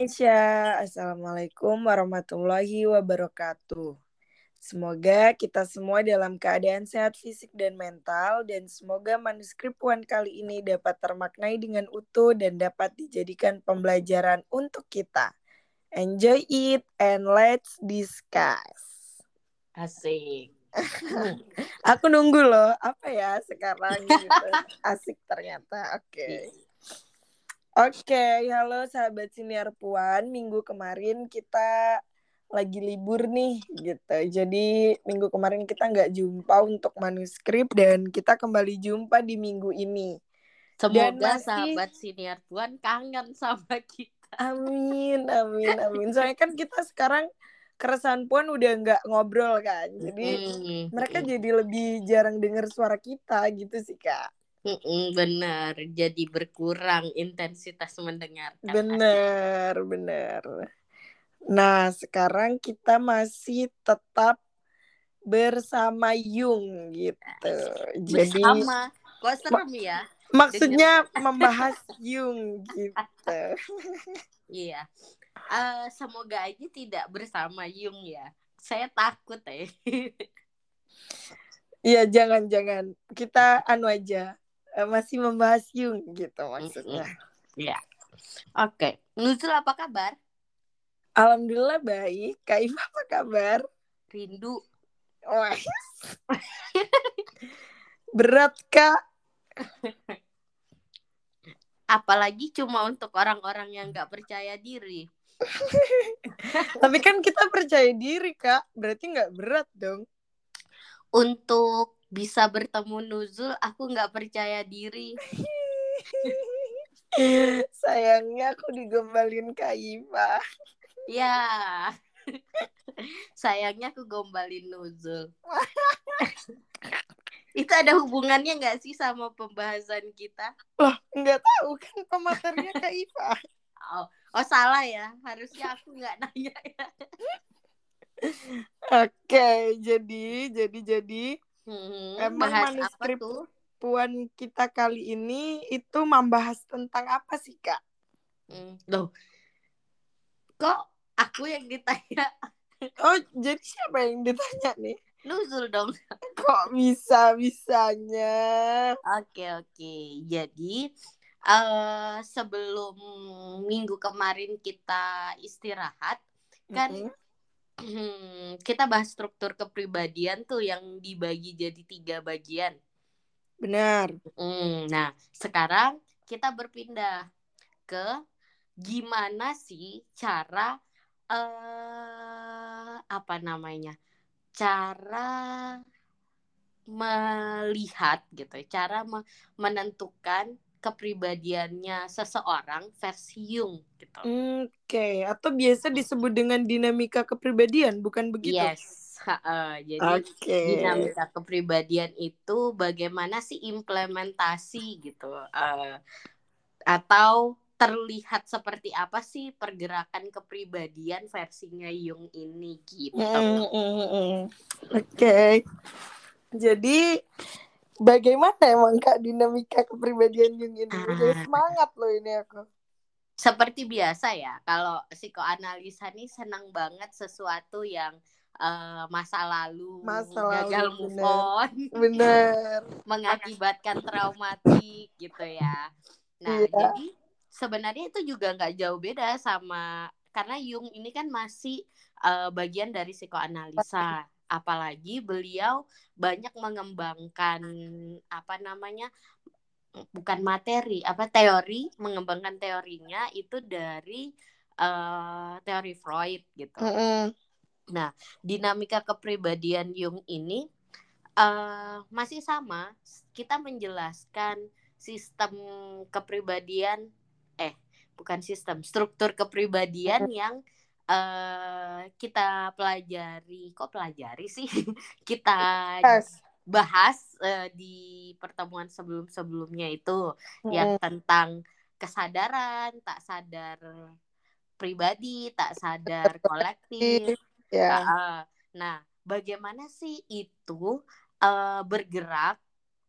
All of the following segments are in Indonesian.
Indonesia. Assalamualaikum warahmatullahi wabarakatuh. Semoga kita semua dalam keadaan sehat fisik dan mental dan semoga manuskrip Puan kali ini dapat termaknai dengan utuh dan dapat dijadikan pembelajaran untuk kita. Enjoy it and let's discuss. Asik. Aku nunggu loh, apa ya sekarang gitu. Asik ternyata. Oke. Okay. Oke, okay, halo sahabat siniar Puan. Minggu kemarin kita lagi libur nih gitu. Jadi minggu kemarin kita nggak jumpa untuk manuskrip dan kita kembali jumpa di minggu ini. Semoga masih... sahabat siniar Puan kangen sama kita. Amin, amin, amin. Soalnya kan kita sekarang keresahan Puan udah nggak ngobrol kan. Jadi mm, mereka mm. jadi lebih jarang dengar suara kita gitu sih kak. Mm-mm, benar, jadi berkurang intensitas mendengarkan. Benar, benar. Nah, sekarang kita masih tetap bersama Yung gitu. Jadi bersama, kok serem ya? Maksudnya membahas Yung gitu. Iya. Uh, semoga aja tidak bersama Yung ya. Saya takut ya. Iya, jangan-jangan. Kita anu aja Eh, masih membahas Jung gitu maksudnya. Iya. Oke, okay. Nuzul apa kabar? Alhamdulillah baik. Kak Iva apa kabar? Rindu. Oh. Berat, Kak. Apalagi cuma untuk orang-orang yang nggak percaya diri. Tapi kan kita percaya diri, Kak. Berarti nggak berat dong. Untuk bisa bertemu Nuzul aku nggak percaya diri. Sayangnya aku digombalin Kak Iva. Ya sayangnya aku gombalin Nuzul. Itu ada hubungannya nggak sih sama pembahasan kita? Loh nggak tahu kan pematernya Kak Iva. Oh, oh salah ya. Harusnya aku nggak nanya ya. Oke, jadi jadi jadi Hmm, Emang manuskrip Puan kita kali ini itu membahas tentang apa sih kak? Hmm, loh, kok aku yang ditanya? Oh, jadi siapa yang ditanya nih? Nuzul dong. Kok bisa bisanya? Oke oke. Jadi uh, sebelum minggu kemarin kita istirahat, kan mm -hmm hmm, kita bahas struktur kepribadian tuh yang dibagi jadi tiga bagian. Benar. Hmm, nah, sekarang kita berpindah ke gimana sih cara uh, apa namanya? Cara melihat gitu, ya, cara me menentukan kepribadiannya seseorang versi Jung gitu. Oke, okay. atau biasa disebut dengan dinamika kepribadian, bukan begitu? Yes. uh, jadi okay. dinamika kepribadian itu bagaimana sih implementasi gitu uh, atau terlihat seperti apa sih pergerakan kepribadian versinya Jung ini gitu. Mm, mm, mm. Oke. Okay. Jadi bagaimana emang kak dinamika kepribadian Jung ini? Ah. semangat loh ini aku. Seperti biasa ya, kalau psikoanalisa nih senang banget sesuatu yang uh, masa lalu, masa gagal lalu, move bener. on, bener, mengakibatkan traumatik gitu ya. Nah, iya. jadi sebenarnya itu juga nggak jauh beda sama karena Jung ini kan masih uh, bagian dari psikoanalisa apalagi beliau banyak mengembangkan apa namanya bukan materi apa teori mengembangkan teorinya itu dari uh, teori Freud gitu. Mm -hmm. Nah dinamika kepribadian Jung ini uh, masih sama kita menjelaskan sistem kepribadian eh bukan sistem struktur kepribadian yang uh, kita pelajari kok pelajari sih? Kita bahas uh, di pertemuan sebelum-sebelumnya itu hmm. yang tentang kesadaran tak sadar pribadi tak sadar kolektif. Yeah. uh, nah bagaimana sih itu uh, bergerak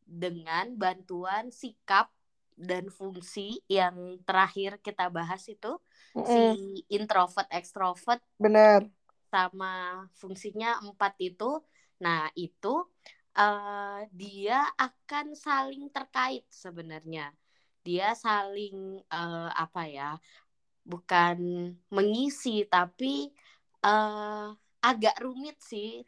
dengan bantuan sikap dan fungsi yang terakhir kita bahas itu Mm-mm. si introvert extrovert Bener. sama fungsinya empat itu nah itu eh, dia akan saling terkait sebenarnya dia saling eh, apa ya bukan mengisi tapi eh, agak rumit sih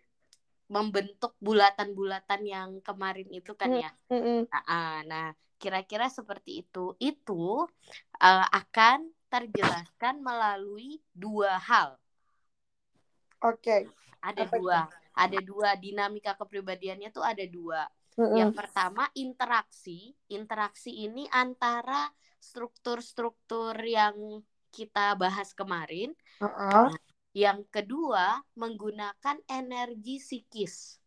membentuk bulatan-bulatan yang kemarin itu kan ya Mm-mm. Nah, ah, nah, kira-kira seperti itu. Itu eh, akan terjelaskan melalui dua hal. Oke. Ada Apa dua. Ada dua dinamika kepribadiannya tuh ada dua. Mm-mm. Yang pertama interaksi. Interaksi ini antara struktur-struktur yang kita bahas kemarin. Uh-uh. Yang kedua menggunakan energi psikis.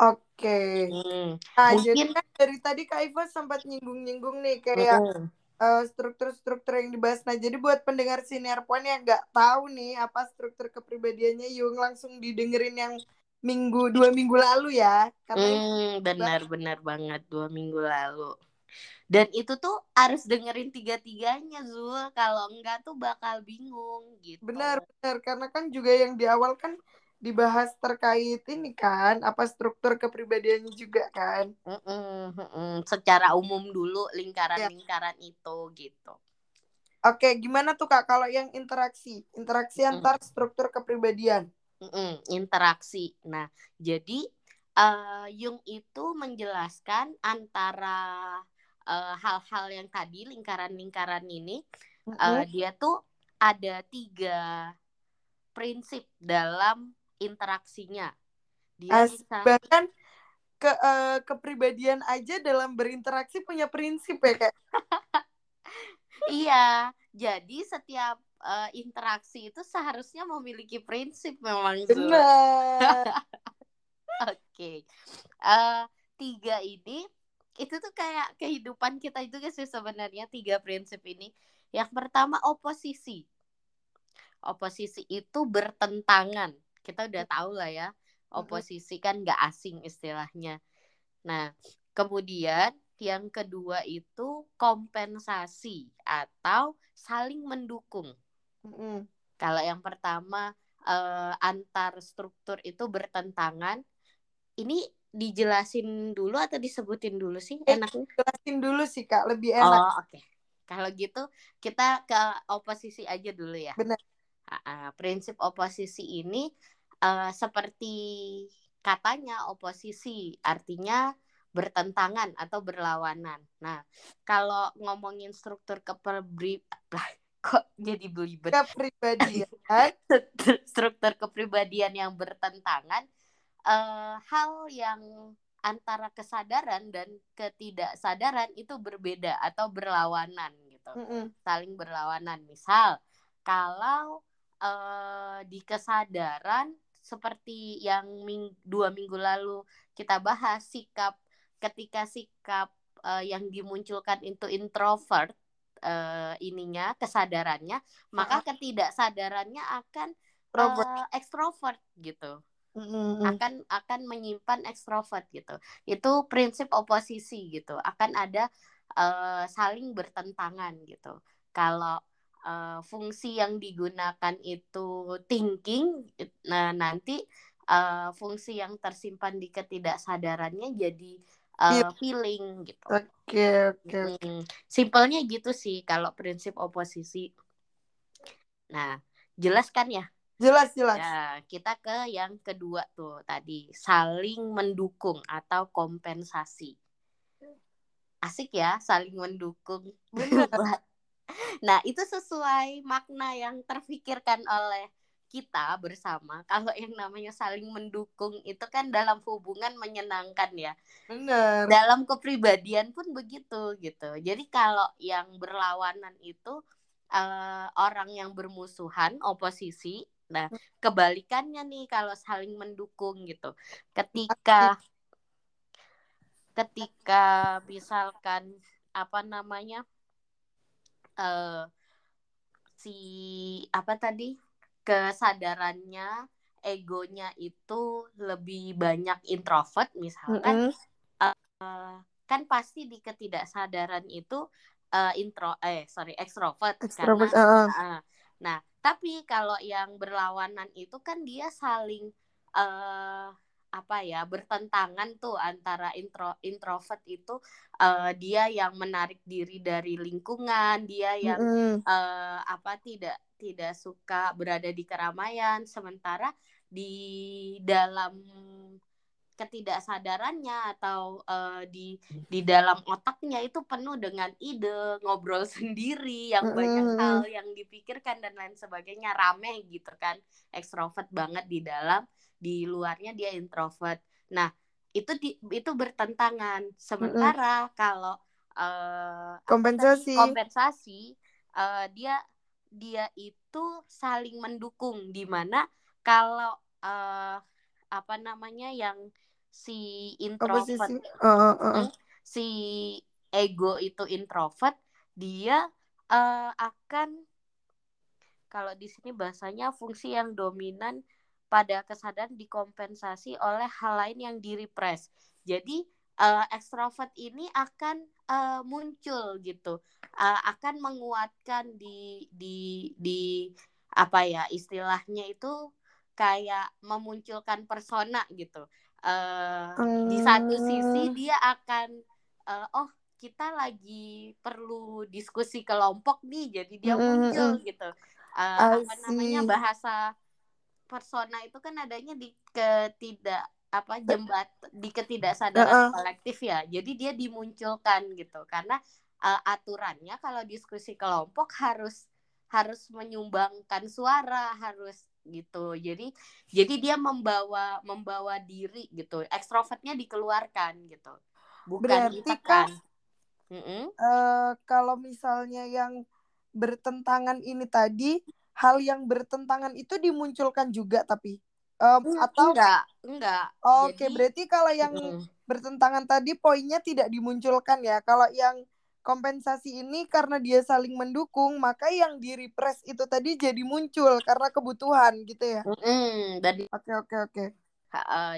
Oke. Hmm, Nah, Mungkin- jadi kan dari tadi Kak Iva sempat nyinggung-nyinggung nih kayak mm-mm. eh, struktur-struktur yang dibahas. Nah, jadi buat pendengar senior point yang nggak tahu nih apa struktur kepribadiannya Yung langsung didengerin yang minggu dua minggu lalu ya. Hmm, benar-benar banget dua minggu lalu. Dan itu tuh harus dengerin tiga-tiganya Zul. Kalau enggak tuh bakal bingung gitu. benar-benar karena kan juga yang di awal kan dibahas terkait ini kan apa struktur kepribadiannya juga kan. Mm-mm, mm-mm. Secara umum dulu lingkaran-lingkaran itu gitu. Oke, gimana tuh Kak kalau yang interaksi? Interaksi Mm. antar struktur kepribadian. Mm-mm, interaksi. Nah, jadi eh, Jung itu menjelaskan antara eh, hal-hal yang tadi lingkaran-lingkaran ini Mm-mm. eh, dia tuh ada tiga prinsip dalam interaksinya. Dia Asik bisa bahkan ke eh, kepribadian aja dalam berinteraksi punya prinsip ya kayak iya. Jadi setiap eh, interaksi itu seharusnya memiliki prinsip memang benar Oke. Eh, tiga ini itu tuh kayak kehidupan kita itu sih sebenarnya tiga prinsip ini. Yang pertama oposisi. Oposisi itu bertentangan. Kita udah tahu lah ya. Oposisi kan nggak asing istilahnya. Nah, kemudian yang kedua itu kompensasi atau saling mendukung. Mm-mm. Kalau yang pertama eh, antar struktur itu bertentangan, ini dijelasin dulu atau disebutin dulu sih Eh, enaknya? jelasin dulu sih kak lebih enak Oh oke. Kalau gitu kita ke oposisi aja dulu ya. Benar. Prinsip oposisi ini eh, seperti katanya oposisi artinya bertentangan atau berlawanan. Nah kalau ngomongin struktur lah, kok jadi belibet kepribadian struktur kepribadian yang bertentangan eh, hal yang antara kesadaran dan ketidaksadaran itu berbeda atau berlawanan gitu Mm-mm. saling berlawanan misal kalau eh, di kesadaran seperti yang ming- dua minggu lalu kita bahas sikap ketika sikap eh, yang dimunculkan itu introvert eh, ininya kesadarannya maka ketidaksadarannya akan Robert. eh, ekstrovert gitu. Mm-mm. akan akan menyimpan ekstrovert gitu. Itu prinsip oposisi gitu. Akan ada eh, saling bertentangan gitu. Kalau eh, fungsi yang digunakan itu thinking nah nanti eh, fungsi yang tersimpan di ketidaksadarannya jadi eh, feeling gitu. Oke oke Mm, simpelnya gitu sih kalau prinsip oposisi. Nah jelas kan ya? Jelas jelas. Ya, kita ke yang kedua tuh tadi, saling mendukung atau kompensasi. Asik ya, saling mendukung. Benar. nah, itu sesuai makna yang terfikirkan oleh kita bersama. Kalau yang namanya saling mendukung itu kan dalam hubungan menyenangkan ya. benar Dalam kepribadian pun begitu gitu. Jadi kalau yang berlawanan itu eh, orang yang bermusuhan, oposisi. Nah, kebalikannya nih kalau saling mendukung gitu. Ketika ketika misalkan apa namanya eh si apa tadi kesadarannya egonya itu lebih banyak introvert misalkan Mm-mm. kan pasti di ketidaksadaran itu uh, intro eh sorry extrovert, Extrovert, karena uh. uh, nah tapi kalau yang berlawanan itu kan dia saling uh, apa ya bertentangan tuh antara intro introvert itu uh, dia yang menarik diri dari lingkungan dia yang Mm -mm. uh, apa tidak tidak suka berada di keramaian sementara di dalam ketidaksadarannya atau uh, di di dalam otaknya itu penuh dengan ide ngobrol sendiri yang banyak Mm-mm. hal yang dipikirkan dan lain sebagainya rame gitu kan ekstrovert banget di dalam di luarnya dia introvert nah itu di, itu bertentangan sementara kalau uh, apa tadi? Kompensasi. kompensasi uh, dia dia itu saling mendukung di mana kalau uh, apa namanya yang si introvert Komposisi. Oh, oh. Hmm, si ego itu introvert dia uh, akan kalau di sini bahasanya fungsi yang dominan pada kesadaran dikompensasi oleh hal lain yang direpress. Jadi uh, ekstrovert ini akan uh, muncul gitu, uh, akan menguatkan di di di apa ya istilahnya itu kayak memunculkan persona gitu. Uh, Hmm. Di satu sisi dia akan uh, oh kita lagi perlu diskusi kelompok nih, jadi dia muncul gitu. Uh, apa namanya bahasa persona itu kan adanya di ketidak apa jembat di ketidaksadaran Uh-uh. kolektif ya. Jadi dia dimunculkan gitu karena uh, aturannya kalau diskusi kelompok harus harus menyumbangkan suara, harus gitu. Jadi jadi dia membawa membawa diri gitu. Ekstrovertnya dikeluarkan gitu. Bukan Berarti, ditekan. Kak, Mm-mm. Eh, kalau misalnya yang bertentangan ini tadi, hal yang bertentangan itu dimunculkan juga tapi Em, Mm, atau enggak, enggak. oke Jadi berarti kalau yang mm, bertentangan tadi poinnya tidak dimunculkan ya. Kalau yang kompensasi ini karena dia saling mendukung, maka yang di repress itu tadi jadi muncul karena kebutuhan gitu ya. dan Oke oke oke.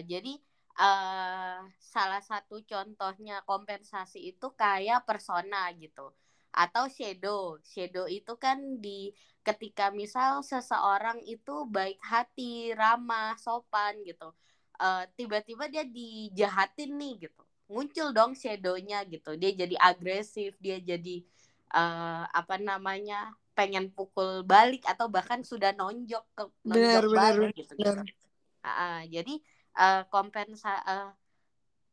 Jadi uh, salah satu contohnya kompensasi itu kayak persona gitu atau shadow. Shadow itu kan di ketika misal seseorang itu baik hati, ramah, sopan gitu. Uh, tiba-tiba dia dijahatin nih gitu. Muncul dong shadownya gitu. Dia jadi agresif, dia jadi uh, apa namanya? pengen pukul balik atau bahkan sudah nonjok ke nonjok benar balik gitu gitu. benar. Uh, jadi uh, kompensa uh,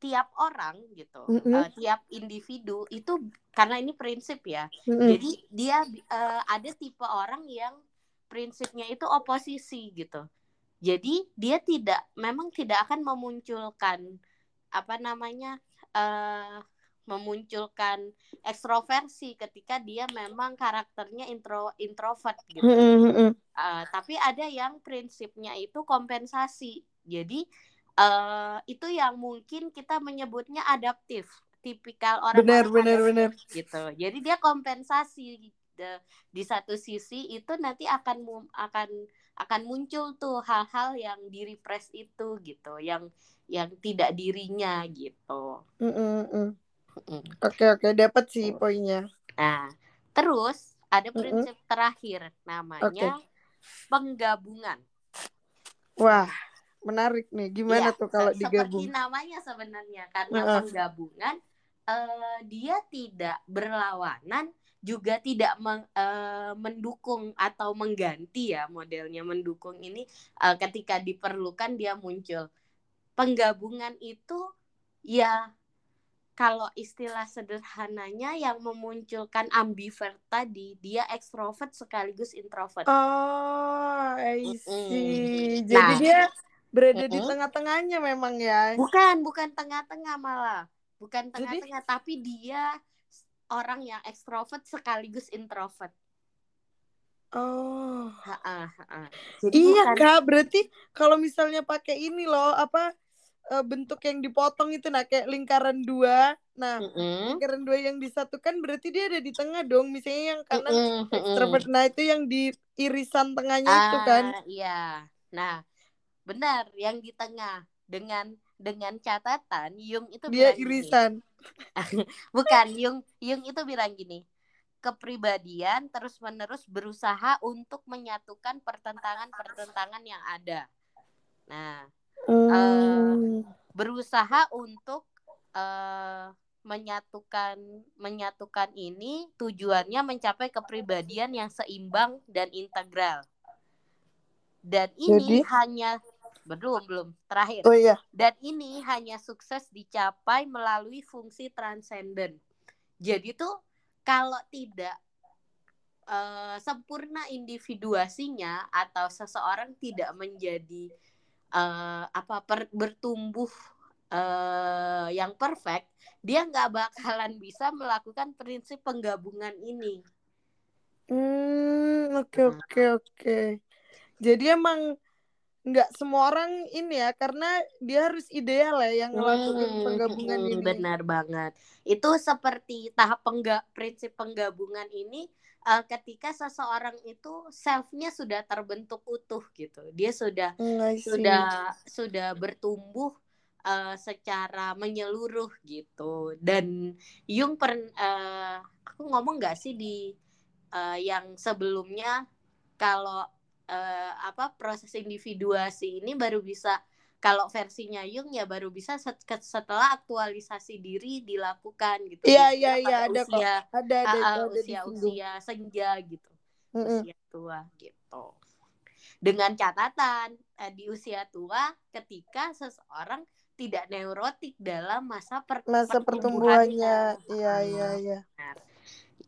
tiap orang gitu, Mm-mm. uh, tiap individu itu karena ini prinsip ya. Mm-mm. Jadi dia uh, ada tipe orang yang prinsipnya itu oposisi gitu. Jadi dia tidak memang tidak akan memunculkan apa namanya uh, memunculkan ekstroversi ketika dia memang karakternya intro introvert gitu. Mm-mm, mm-mm. Uh, tapi ada yang prinsipnya itu kompensasi. Jadi uh, itu yang mungkin kita menyebutnya adaptif, tipikal Benar orang-orang benar adaptif benar. gitu. Jadi dia kompensasi de- di satu sisi itu nanti akan akan akan muncul tuh hal-hal yang di repress itu gitu, yang yang tidak dirinya gitu. Mm. Mm. Oke oke dapat sih poinnya. Nah, terus ada prinsip terakhir namanya penggabungan. Wah menarik nih. Gimana Iya, tuh kalau digabung? Seperti namanya sebenarnya karena Heeh. penggabungan eh, dia tidak berlawanan juga tidak meng- eh, mendukung atau mengganti ya modelnya mendukung ini eh, ketika diperlukan dia muncul. Penggabungan itu ya kalau istilah sederhananya yang memunculkan ambivert tadi dia ekstrovert sekaligus introvert. Oh, I see. Jadi Nah, dia berada di mm-mm. tengah-tengahnya memang ya. Bukan, bukan tengah-tengah malah. Bukan Jadi tengah-tengah, tapi dia orang yang ekstrovert sekaligus introvert. oh. Ha-ha, ha-ha. Jadi Iya, bukan Kak. Berarti kalau misalnya pakai ini loh, apa eh, bentuk yang dipotong itu nah kayak lingkaran dua. Nah, Mm-mm, lingkaran dua yang disatukan berarti dia ada di tengah dong. Misalnya yang kanan mm-mm. extrovert. Nah, itu yang di irisan tengahnya itu kan. Ah, iya. Nah, benar yang di tengah dengan dengan catatan Jung itu Dia bilang gini. irisan. Bukan, Yung Yung itu bilang gini, kepribadian terus-menerus berusaha untuk menyatukan pertentangan-pertentangan yang ada. Nah, hmm. uh, berusaha untuk uh, menyatukan menyatukan ini tujuannya mencapai kepribadian yang seimbang dan integral. Dan ini Jadi? hanya belum belum terakhir. Oh iya. Dan ini hanya sukses dicapai melalui fungsi transenden. Jadi tuh kalau tidak uh, sempurna individuasinya atau seseorang tidak menjadi uh, apa per, bertumbuh uh, yang perfect, dia nggak bakalan bisa melakukan prinsip penggabungan ini. Hmm, oke oke oke. Jadi emang nggak semua orang ini ya karena dia harus ideal ya yang ngelakuin hmm, penggabungan hmm, ini. Benar banget. Itu seperti tahap pengga prinsip penggabungan ini uh, ketika seseorang itu selfnya sudah terbentuk utuh gitu. Dia sudah hmm, sudah sudah bertumbuh uh, secara menyeluruh gitu dan Jung per uh, aku ngomong nggak sih di uh, yang sebelumnya kalau uh, apa proses individuasi ini baru bisa kalau versinya Jung ya baru bisa setelah aktualisasi diri dilakukan gitu. Iya iya iya ada usia, kok. Ada ada, uh, ada usia usia senja gitu. Mm -hmm. Usia tua gitu. Dengan catatan uh, di usia tua ketika seseorang tidak neurotik dalam masa per masa pertumbuhannya. Iya iya iya.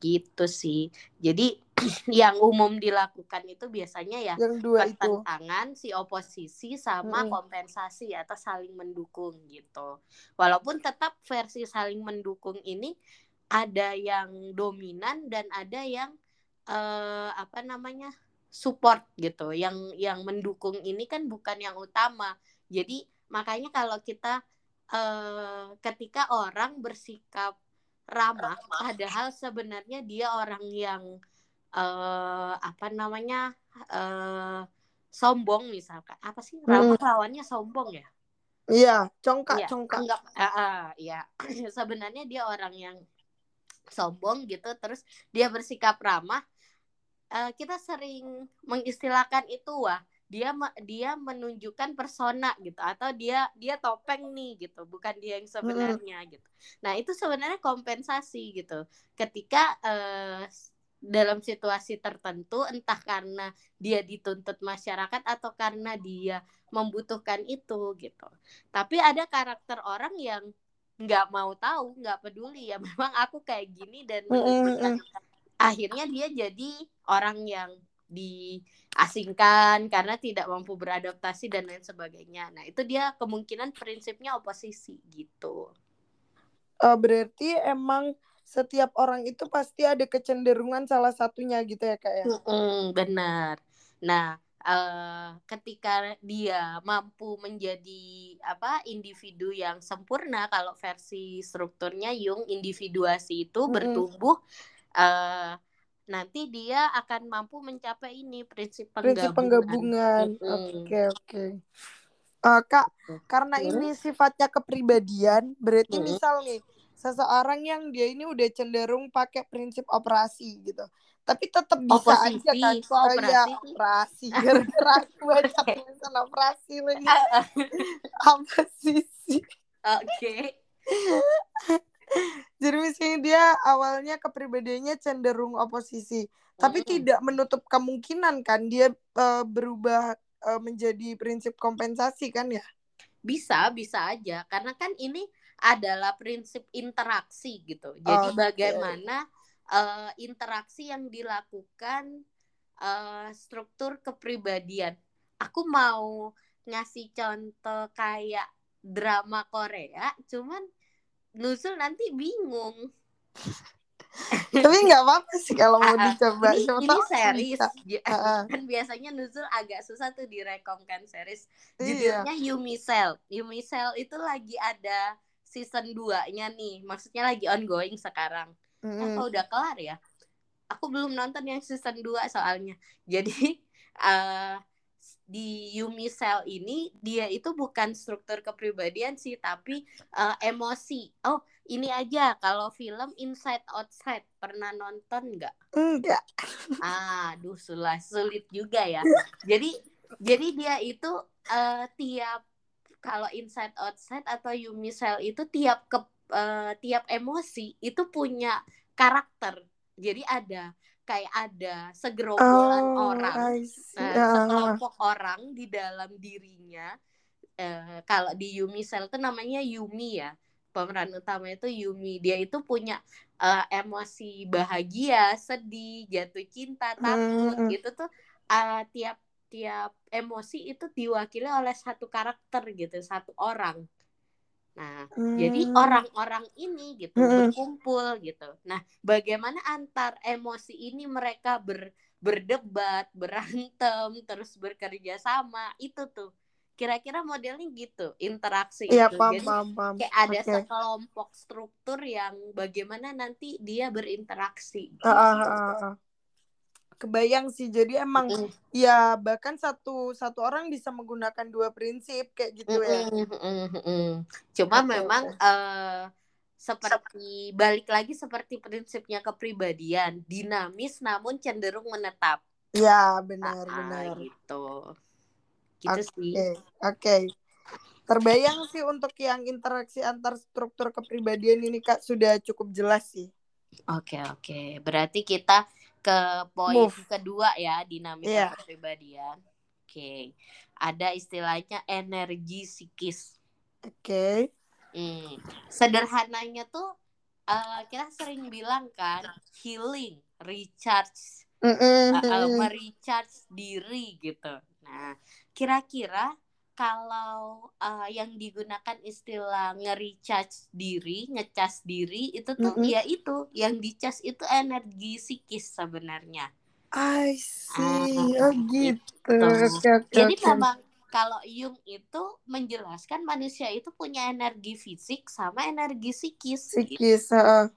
Gitu sih. Jadi yang umum dilakukan itu biasanya ya yang dua pertentangan itu. si oposisi sama hmm. kompensasi atau saling mendukung gitu. Walaupun tetap versi saling mendukung ini ada yang dominan dan ada yang eh, apa namanya support gitu. Yang yang mendukung ini kan bukan yang utama. Jadi makanya kalau kita uh, ketika orang bersikap ramah padahal sebenarnya dia orang yang uh, apa namanya uh, sombong misalkan. Apa sih? Ramah hmm. lawannya sombong ya? Iya congkak ya, congkak. enggak. Uh, uh, ya sebenarnya dia orang yang sombong gitu terus dia bersikap ramah. Uh, kita sering mengistilahkan itu wah dia dia menunjukkan persona gitu atau dia dia topeng nih gitu bukan dia yang sebenarnya hmm. gitu. Nah itu sebenarnya kompensasi gitu. Ketika uh, dalam situasi tertentu entah karena dia dituntut masyarakat atau karena dia membutuhkan itu gitu. Tapi ada karakter orang yang nggak mau tahu nggak peduli. Ya memang aku kayak gini dan mm akhirnya dia jadi orang yang diasingkan karena tidak mampu beradaptasi dan lain sebagainya. Nah, itu dia kemungkinan prinsipnya oposisi gitu. Uh, berarti emang setiap orang itu pasti ada kecenderungan salah satunya gitu ya kak ya? Mm-mm, benar. Nah, uh, ketika dia mampu menjadi apa individu yang sempurna, kalau versi strukturnya Jung individuasi itu mm-hmm. bertumbuh. Uh, nanti dia akan mampu mencapai ini prinsip penggabungan. Prinsip penggabungan. Oke oke. Okay, okay. uh, kak, karena hmm. ini sifatnya kepribadian, berarti hmm. misal nih seseorang yang dia ini udah cenderung pakai prinsip operasi gitu, tapi tetap bisa Oposisi, aja kan oh, operasi. ya operasi gara-gara baca tulisan operasi lagi apa sih oke jadi misalnya dia awalnya kepribadiannya cenderung oposisi, tapi mm -hmm. tidak menutup kemungkinan kan dia uh, berubah uh, menjadi prinsip kompensasi kan ya? Bisa, bisa aja. Karena kan ini adalah prinsip interaksi gitu. Jadi okay. bagaimana uh, interaksi yang dilakukan uh, struktur kepribadian. Aku mau ngasih contoh kayak drama Korea, cuman Nuzul nanti bingung. Tapi nggak apa-apa sih kalau mau uh, dicoba. Ini, ini series. Uh, kan biasanya Nuzul agak susah tuh direkomkan series. Iya. Judulnya iya. Yumi Cell. Yumi Cell itu lagi ada season 2-nya nih. Maksudnya lagi ongoing sekarang. Mm. Apa udah kelar ya? Aku belum nonton yang season 2 soalnya. Jadi uh, di Yumi Cell ini dia itu bukan struktur kepribadian sih tapi uh, emosi. Oh, ini aja kalau film Inside Outside pernah nonton nggak? Enggak. Ah, aduh sulah sulit juga ya. Jadi jadi dia itu uh, tiap kalau Inside Outside atau Yumi Cell itu tiap ke uh, tiap emosi itu punya karakter. Jadi ada kayak ada segerombolan oh, orang, uh, sekelompok orang di dalam dirinya. Uh, kalau di Yumi Cell itu namanya Yumi ya, pemeran utama itu Yumi. Dia itu punya uh, emosi bahagia, sedih, jatuh cinta, takut, hmm. gitu tuh uh, tiap tiap emosi itu diwakili oleh satu karakter gitu, satu orang. Nah, hmm. jadi orang-orang ini gitu hmm. berkumpul gitu. Nah, bagaimana antar emosi ini mereka ber, berdebat, berantem, terus bekerja sama itu tuh. Kira-kira modelnya gitu, interaksi ya, itu. Paham, jadi paham, paham. kayak ada okay. sekelompok struktur yang bagaimana nanti dia berinteraksi. Gitu. Uh, uh, uh, uh kebayang sih. Jadi emang mm. ya bahkan satu satu orang bisa menggunakan dua prinsip kayak gitu ya. Mm, mm, mm, cuma okay, memang Uh, seperti balik lagi seperti prinsipnya kepribadian. Dinamis namun cenderung menetap. Ya benar nah, benar. gitu. Gitu okay, sih. oke. Okay. terbayang sih untuk yang interaksi antar struktur kepribadian ini kak. Sudah cukup jelas sih. Oke okay, oke. Okay. berarti kita ke poin Move. kedua ya dinamika yeah. kepribadian. Oke, okay. ada istilahnya energi psikis. Oke. Okay. Hmm. Sederhananya tuh uh, kita sering bilang kan healing, recharge, mm -mm. Uh, uh, merecharge diri gitu. Nah, kira-kira kalau uh, yang digunakan istilah nge-recharge diri, ngecas diri itu tuh mm -hmm. ya itu yang dicas itu energi psikis sebenarnya. I see. Ah, oh gitu. gitu. Okay, okay, Jadi okay. memang kalau Jung itu menjelaskan manusia itu punya energi fisik sama energi psikis. Psikis. Gitu. Uh.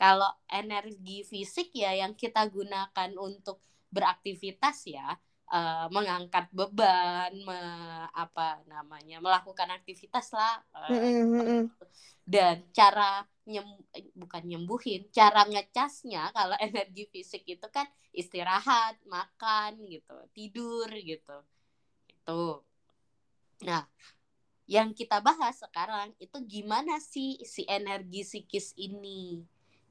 Kalau energi fisik ya yang kita gunakan untuk beraktivitas ya uh, mengangkat beban, me, apa namanya, melakukan aktivitas lah. Uh, Dan cara nyem bukan nyembuhin, cara ngecasnya kalau energi fisik itu kan istirahat, makan gitu, tidur gitu. Itu. Nah, yang kita bahas sekarang itu gimana sih si energi psikis ini.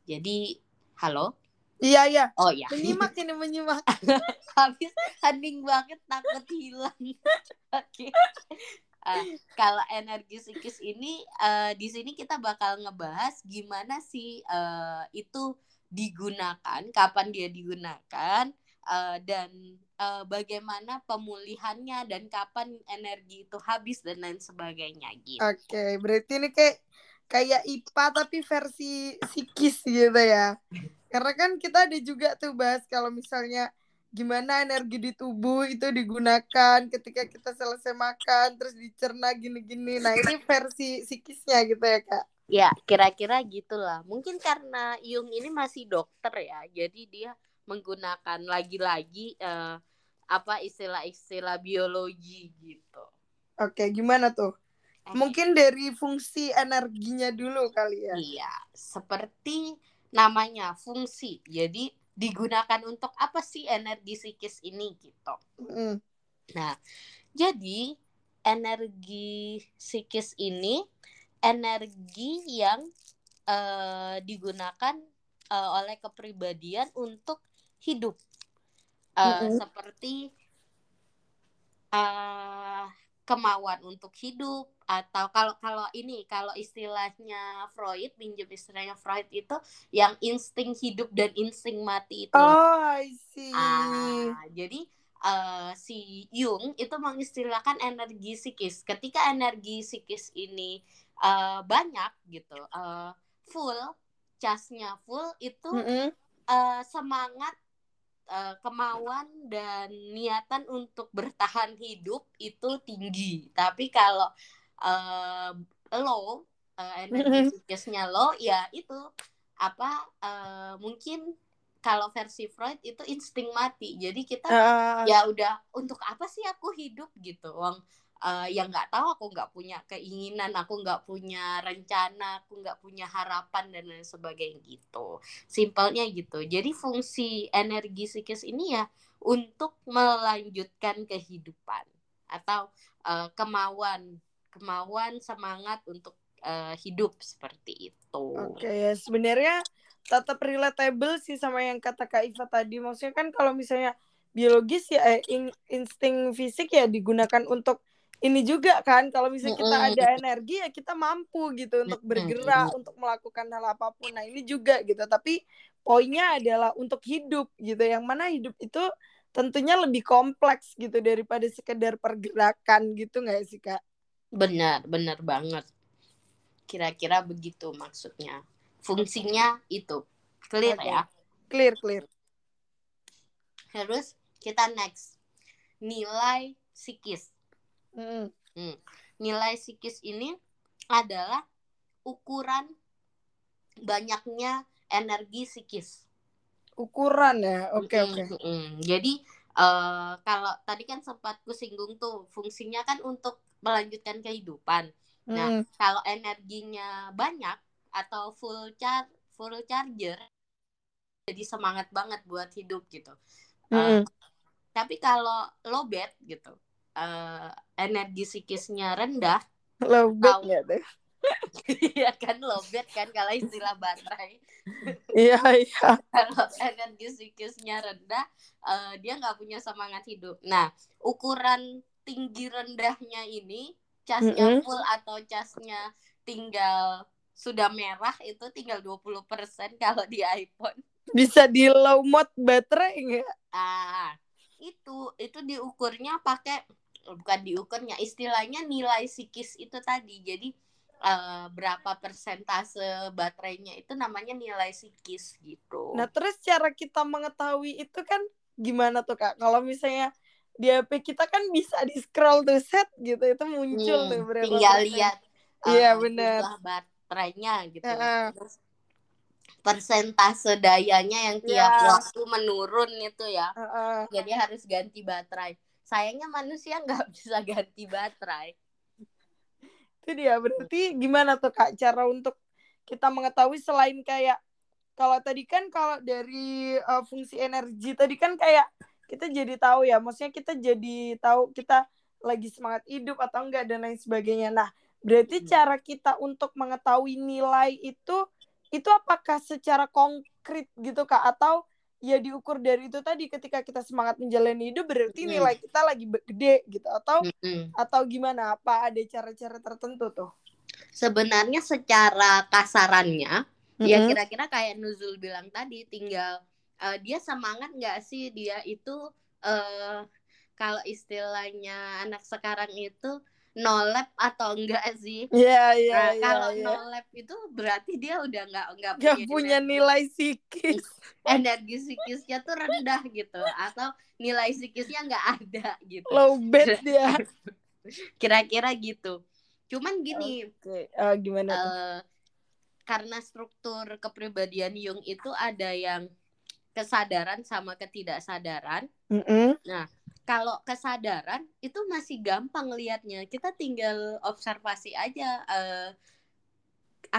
Jadi, halo? Iya iya. Oh iya. Menyimak ini menyimak. Habis hening banget takut hilang. Oke. okay. Uh, kalau energi psikis ini uh, di sini kita bakal ngebahas gimana sih uh, itu digunakan, kapan dia digunakan, uh, dan uh, bagaimana pemulihannya dan kapan energi itu habis dan lain sebagainya gitu. Oke, okay, berarti ini kayak kayak IPA tapi versi psikis gitu ya. Karena kan kita ada juga tuh bahas kalau misalnya gimana energi di tubuh itu digunakan ketika kita selesai makan terus dicerna gini-gini. Nah, ini versi psikisnya gitu ya, Kak. Ya, kira-kira gitulah. Mungkin karena Jung ini masih dokter ya. Jadi dia menggunakan lagi-lagi uh, apa istilah-istilah biologi gitu. Oke, gimana tuh? Eh. Mungkin dari fungsi energinya dulu kali ya. Iya, seperti namanya fungsi. Jadi digunakan untuk apa sih energi psikis ini gitu. Mm. Nah, jadi energi psikis ini energi yang uh, digunakan uh, oleh kepribadian untuk hidup. Uh, mm -hmm. Seperti uh, kemauan untuk hidup, atau kalau kalau ini kalau istilahnya Freud pinjam istilahnya Freud itu yang insting hidup dan insting mati itu oh I see ah, jadi uh, si Jung itu mengistilahkan energi psikis ketika energi psikis ini uh, banyak gitu uh, full casnya full itu mm -hmm. uh, semangat kemauan dan niatan untuk bertahan hidup itu tinggi. Tapi kalau uh, low uh, energi psikisnya low ya itu apa uh, mungkin kalau versi Freud itu insting mati. Jadi kita Ah, ya udah untuk apa sih aku hidup gitu. Wong eh, yang nggak tahu aku nggak punya keinginan, aku nggak punya rencana, aku nggak punya harapan dan lain sebagainya gitu. Simpelnya gitu. Jadi fungsi energi psikis ini ya untuk melanjutkan kehidupan atau eh, kemauan kemauan semangat untuk eh, hidup seperti itu. Oke ya sebenarnya tetap relatable sih sama yang kata Kak Iva tadi. Maksudnya kan kalau misalnya biologis ya eh, in- insting fisik ya digunakan untuk ini juga kan. Kalau misalnya kita ada energi ya kita mampu gitu untuk bergerak, untuk melakukan hal apa pun. Nah ini juga gitu. Tapi poinnya adalah untuk hidup gitu. Yang mana hidup itu tentunya lebih kompleks gitu daripada sekedar pergerakan gitu nggak sih Kak? Benar, benar banget. Kira-kira begitu maksudnya. Fungsinya itu. Clear Oke. ya. Clear clear. Terus kita next. Nilai psikis. Mm. Nilai psikis ini adalah ukuran banyaknya energi psikis. Ukuran ya. Oke Mm, oke. mm, mm. Jadi eh, kalau tadi kan sempat ku singgung tuh fungsinya kan untuk melanjutkan kehidupan. Nah, Mm. kalau energinya banyak atau full char full charger jadi semangat banget buat hidup gitu. Eh, Mm-mm. tapi kalau low bed gitu, eh, energi psikisnya rendah, Lowbat Tahu. nggak tuh? ya kan low bed kan kalau istilah baterai. Iya iya. kalau energi psikisnya rendah eh, dia nggak punya semangat hidup nah ukuran tinggi rendahnya ini casnya Mm-mm. full atau casnya tinggal sudah merah itu tinggal 20% kalau di iPhone Bisa di low mode baterai nggak? ah itu itu diukurnya pakai bukan diukurnya istilahnya nilai psikis itu tadi jadi eh, berapa persentase baterainya itu namanya nilai psikis gitu Nah terus cara kita mengetahui itu kan gimana tuh kak? Kalau misalnya di HP kita kan bisa di scroll tuh set gitu itu muncul Hmm, tuh berapa tinggal persen. lihat Iya, uh, benar. jumlah baterainya gitu terus persentase dayanya yang tiap Ya. waktu menurun itu ya Heeh. jadi harus ganti baterai sayangnya manusia nggak bisa ganti baterai Itu dia berarti gimana tuh kak cara untuk kita mengetahui selain kayak kalau tadi kan kalau dari uh, fungsi energi tadi kan kayak kita jadi tahu ya, maksudnya kita jadi tahu kita lagi semangat hidup atau enggak dan lain sebagainya. Nah, berarti Hmm. cara kita untuk mengetahui nilai itu itu apakah secara konkret gitu kak atau ya diukur dari itu tadi ketika kita semangat menjalani hidup berarti Hmm. nilai kita lagi gede gitu atau Mm-mm. atau gimana apa ada cara-cara tertentu tuh sebenarnya secara kasarannya ya Mm-mm. kira-kira kayak Nuzul bilang tadi tinggal eh, dia semangat nggak sih dia itu eh kalau istilahnya anak sekarang itu no lab atau enggak sih Iya iya Nah, iya. kalau iya. no lab itu berarti dia udah nggak nggak Gak punya energi, nilai psikis. energi psikisnya tuh rendah gitu atau nilai psikisnya nggak ada gitu. Low bed dia. Kira-kira gitu. Cuman gini, Oke, eh, gimana tuh? eh, karena struktur kepribadian Jung itu ada yang kesadaran sama ketidaksadaran. Mm-mm. Kalau kesadaran itu masih gampang lihatnya. Kita tinggal observasi aja eh,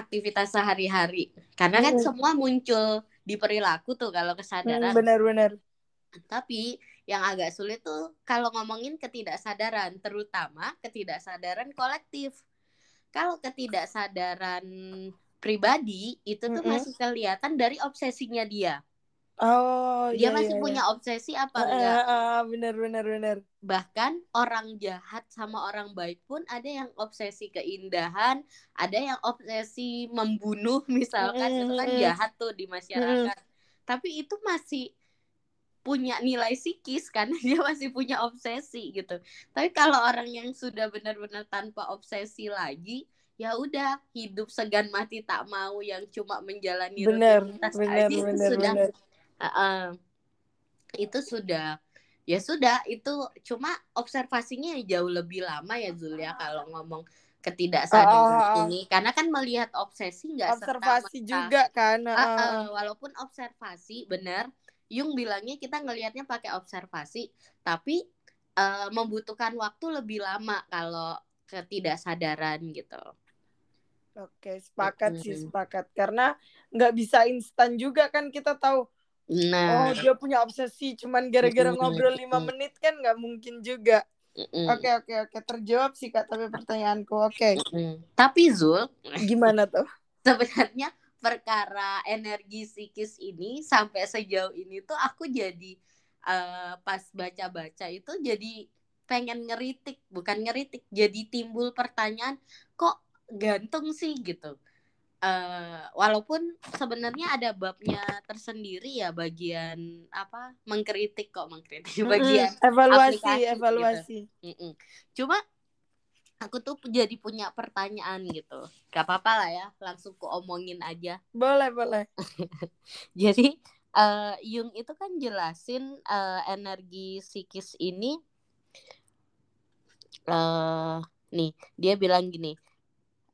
aktivitas sehari-hari. Karena kan Mm. semua muncul di perilaku tuh kalau Mm, kesadaran. Benar-benar. Tapi yang agak sulit tuh kalau ngomongin ketidaksadaran, terutama ketidaksadaran kolektif. Kalau ketidaksadaran pribadi itu tuh Mm-mm. masih kelihatan dari obsesinya dia. Oh Dia iya, masih iya, punya iya. obsesi apa enggak? eh, benar benar benar. Bahkan orang jahat sama orang baik pun ada yang obsesi keindahan, ada yang obsesi membunuh misalkan itu kan jahat tuh di masyarakat. Tapi itu masih punya nilai psikis karena dia masih punya obsesi gitu. Tapi kalau orang yang sudah benar-benar tanpa obsesi lagi, ya udah hidup segan mati tak mau yang cuma menjalani rutinitas aja sudah benar. Heeh. itu sudah ya sudah itu cuma observasinya ya jauh lebih lama ya Zul ya kalau ngomong ketidaksadaran Oh. ini karena kan melihat obsesi nggak Observasi serta-merta- juga kan. Heeh. ah, walaupun observasi benar Jung bilangnya kita ngelihatnya pakai observasi tapi eh, membutuhkan waktu lebih lama kalau ketidaksadaran gitu Oke, sepakat sih Mm-mm. sepakat. Karena nggak bisa instan juga kan kita tahu. Nah Oh dia punya obsesi, cuman gara-gara ngobrol lima menit kan nggak mungkin juga. Oke oke oke, terjawab sih kak. Tapi pertanyaanku, oke, mm-mm. tapi Zul gimana tuh? sebenarnya perkara energi psikis ini sampai sejauh ini tuh aku jadi eh, pas baca-baca itu jadi pengen ngeritik bukan ngeritik jadi timbul pertanyaan kok gantung sih gitu Eh, walaupun sebenarnya ada babnya tersendiri ya bagian apa mengkritik kok mengkritik bagian evaluasi aplikasi gitu. evaluasi. Mm-mm. Cuma aku tuh jadi punya pertanyaan gitu. Gak apa-apa lah ya, langsung ku omongin aja. Boleh boleh. Jadi eh, Jung itu kan jelasin eh, energi psikis ini eh nih, dia bilang gini.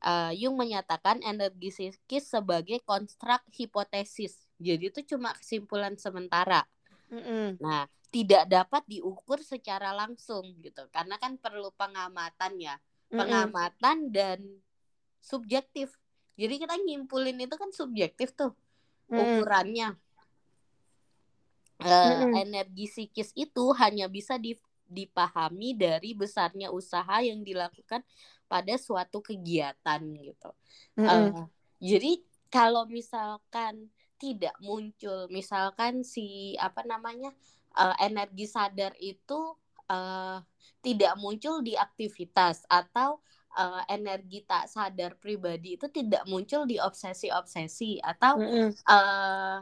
Eh, Jung menyatakan energi psikis sebagai konstruk hipotesis. Jadi itu cuma kesimpulan sementara. Mm-mm. Nah, tidak dapat diukur secara langsung gitu. Karena kan perlu pengamatan ya. Mm-mm. pengamatan dan subjektif. Jadi kita nyimpulin itu kan subjektif tuh Mm-mm. ukurannya. Mm-mm. energi psikis itu hanya bisa di- dipahami dari besarnya usaha yang dilakukan pada suatu kegiatan gitu. Mm-mm. Eh, jadi kalau misalkan tidak muncul, misalkan si apa namanya eh, energi sadar itu eh, tidak muncul di aktivitas atau eh, energi tak sadar pribadi itu tidak muncul di obsesi-obsesi atau Mm-mm. eh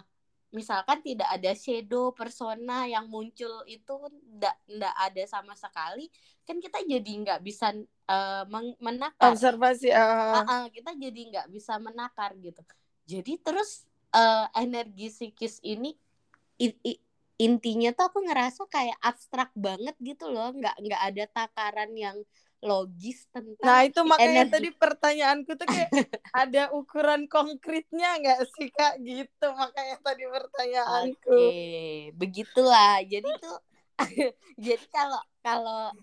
misalkan tidak ada shadow persona yang muncul itu tidak tidak ada sama sekali kan kita jadi nggak bisa meng- menakar Observasi. ah, Ah, ah, kita jadi nggak bisa menakar gitu. Jadi terus eh, energi psikis ini i- i- intinya tuh aku ngerasa kayak abstrak banget gitu loh, nggak nggak ada takaran yang logis tentang Nah itu makanya energi. tadi pertanyaanku tuh kayak ada ukuran konkretnya nggak sih kak gitu makanya tadi pertanyaanku. Oke, begitulah. Jadi tuh jadi kalau kalau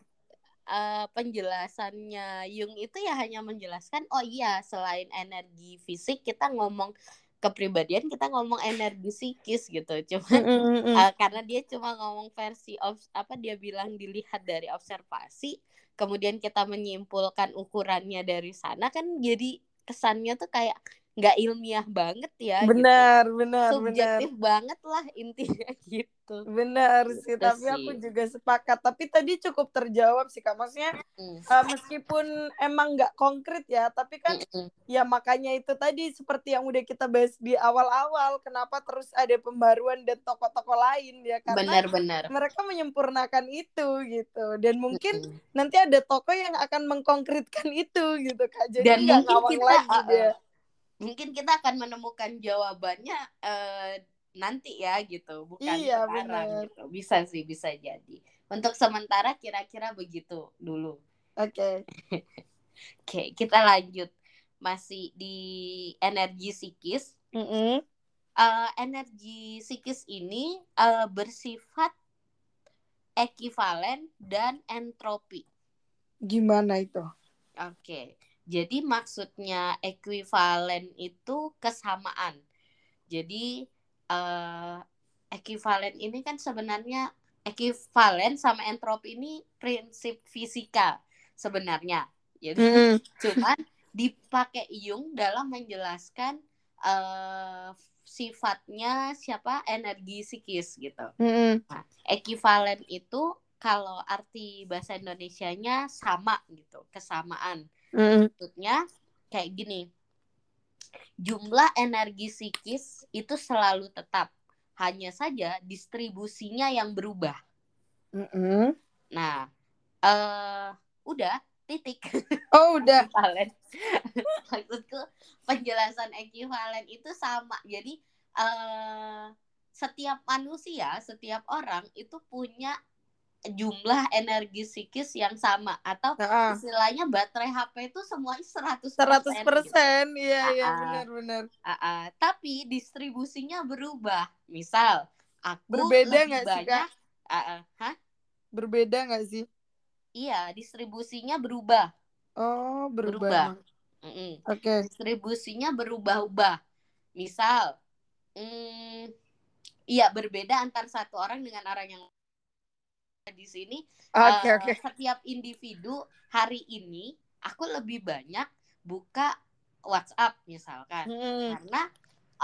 eh, penjelasannya Jung itu ya hanya menjelaskan oh iya selain energi fisik kita ngomong kepribadian kita ngomong energi psikis gitu. Cuman Mm-mm. Eh, karena dia cuma ngomong versi of apa dia bilang dilihat dari observasi kemudian kita menyimpulkan ukurannya dari sana kan jadi kesannya tuh kayak nggak ilmiah banget ya gitu. benar benar benar. subjektif banget lah intinya gitu. Benar sih Gitu tapi aku sih. juga sepakat. Tapi tadi cukup terjawab sih kak. Maksudnya Mm, eh, meskipun emang nggak konkret ya tapi kan mm, mm. ya makanya itu tadi seperti yang udah kita bahas di awal-awal kenapa terus ada pembaruan dan tokoh-tokoh lain ya? Karena benar-benar mereka menyempurnakan itu gitu. Dan mungkin Mm, mm. nanti ada tokoh yang akan mengkonkretkan itu gitu kak. Jadi Dan nggak mungkin ngawang kita, lagi uh, uh, dia mungkin kita akan menemukan jawabannya eh, nanti ya gitu bukan Iya, sekarang benar. gitu bisa sih bisa jadi untuk sementara kira-kira begitu dulu oke Oke, kita lanjut. Masih di energi psikis. Mm-mm. Eh, energi psikis ini eh, bersifat ekivalen dan entropi. gimana itu Oke, jadi maksudnya ekivalen itu kesamaan. Jadi eh, ekivalen ini kan sebenarnya ekivalen sama entropi ini prinsip fisika sebenarnya. Jadi Mm-mm. cuman dipakai Jung dalam menjelaskan eh, sifatnya siapa energi psikis gitu. Mm-mm. Ekivalen itu kalau arti bahasa Indonesianya sama gitu, kesamaan. Mm-mm. Maksudnya kayak gini. Jumlah energi psikis itu selalu tetap. Hanya saja distribusinya yang berubah. Mm-mm. Nah, eh udah titik. oh udah. Maksudku penjelasan ekivalen itu sama. Jadi eh setiap manusia, setiap orang itu punya jumlah energi psikis yang sama atau Nah, istilahnya baterai HP itu semuanya 100%. 100% persen, gitu. iya iya ah. benar-benar. Ah, ah. tapi distribusinya berubah. Misal aku Berbeda nggak sih, Ah, ah. Hah? Berbeda nggak sih? Iya, distribusinya berubah. Oh, berubah. Berubah. Mm-mm. Oke. Distribusinya berubah-ubah. Misal, hmm, iya berbeda antar satu orang dengan orang yang di sini Oke, eh, oke. setiap individu hari ini aku lebih banyak buka WhatsApp misalkan Mm-mm. karena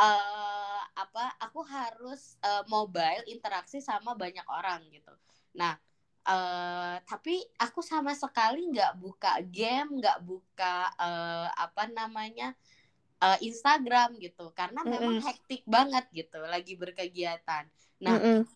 eh apa aku harus eh, mobile interaksi sama banyak orang gitu. Nah, eh tapi aku sama sekali nggak buka game, nggak buka eh, apa namanya eh, Instagram gitu, karena memang Mm-mm. hektik banget gitu, lagi berkegiatan. Nah, Mm-mm.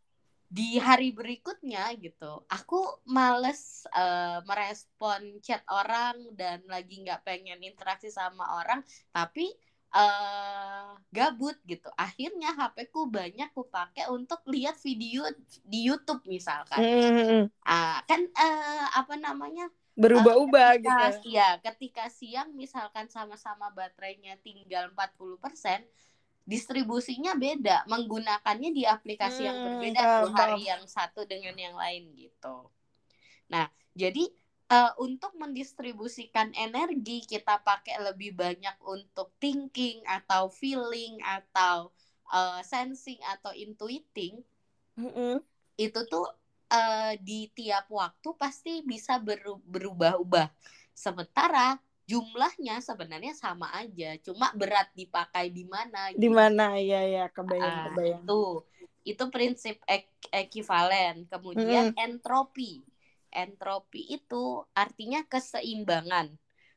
Di hari berikutnya gitu aku males eh, merespon chat orang dan lagi nggak pengen interaksi sama orang tapi eh gabut gitu akhirnya HP ku banyak ku pakai untuk lihat video di YouTube misalkan Mm-mm. ah kan eh, apa namanya Berubah-ubah gitu. ketika, ya ketika siang misalkan sama-sama baterainya tinggal 40% distribusinya beda menggunakannya di aplikasi yang Hmm, berbeda paham, tuh hari yang satu dengan yang lain gitu nah jadi eh, untuk mendistribusikan energi kita pakai lebih banyak untuk thinking atau feeling atau eh, sensing atau intuiting Mm-mm. itu tuh eh, di tiap waktu pasti bisa beru- berubah-ubah. Sementara jumlahnya sebenarnya sama aja, cuma berat dipakai di mana Di gitu. mana ya ya kebayang Ah, kebayang. Itu itu prinsip ek- ekivalen. Kemudian entropi. Entropi itu artinya keseimbangan.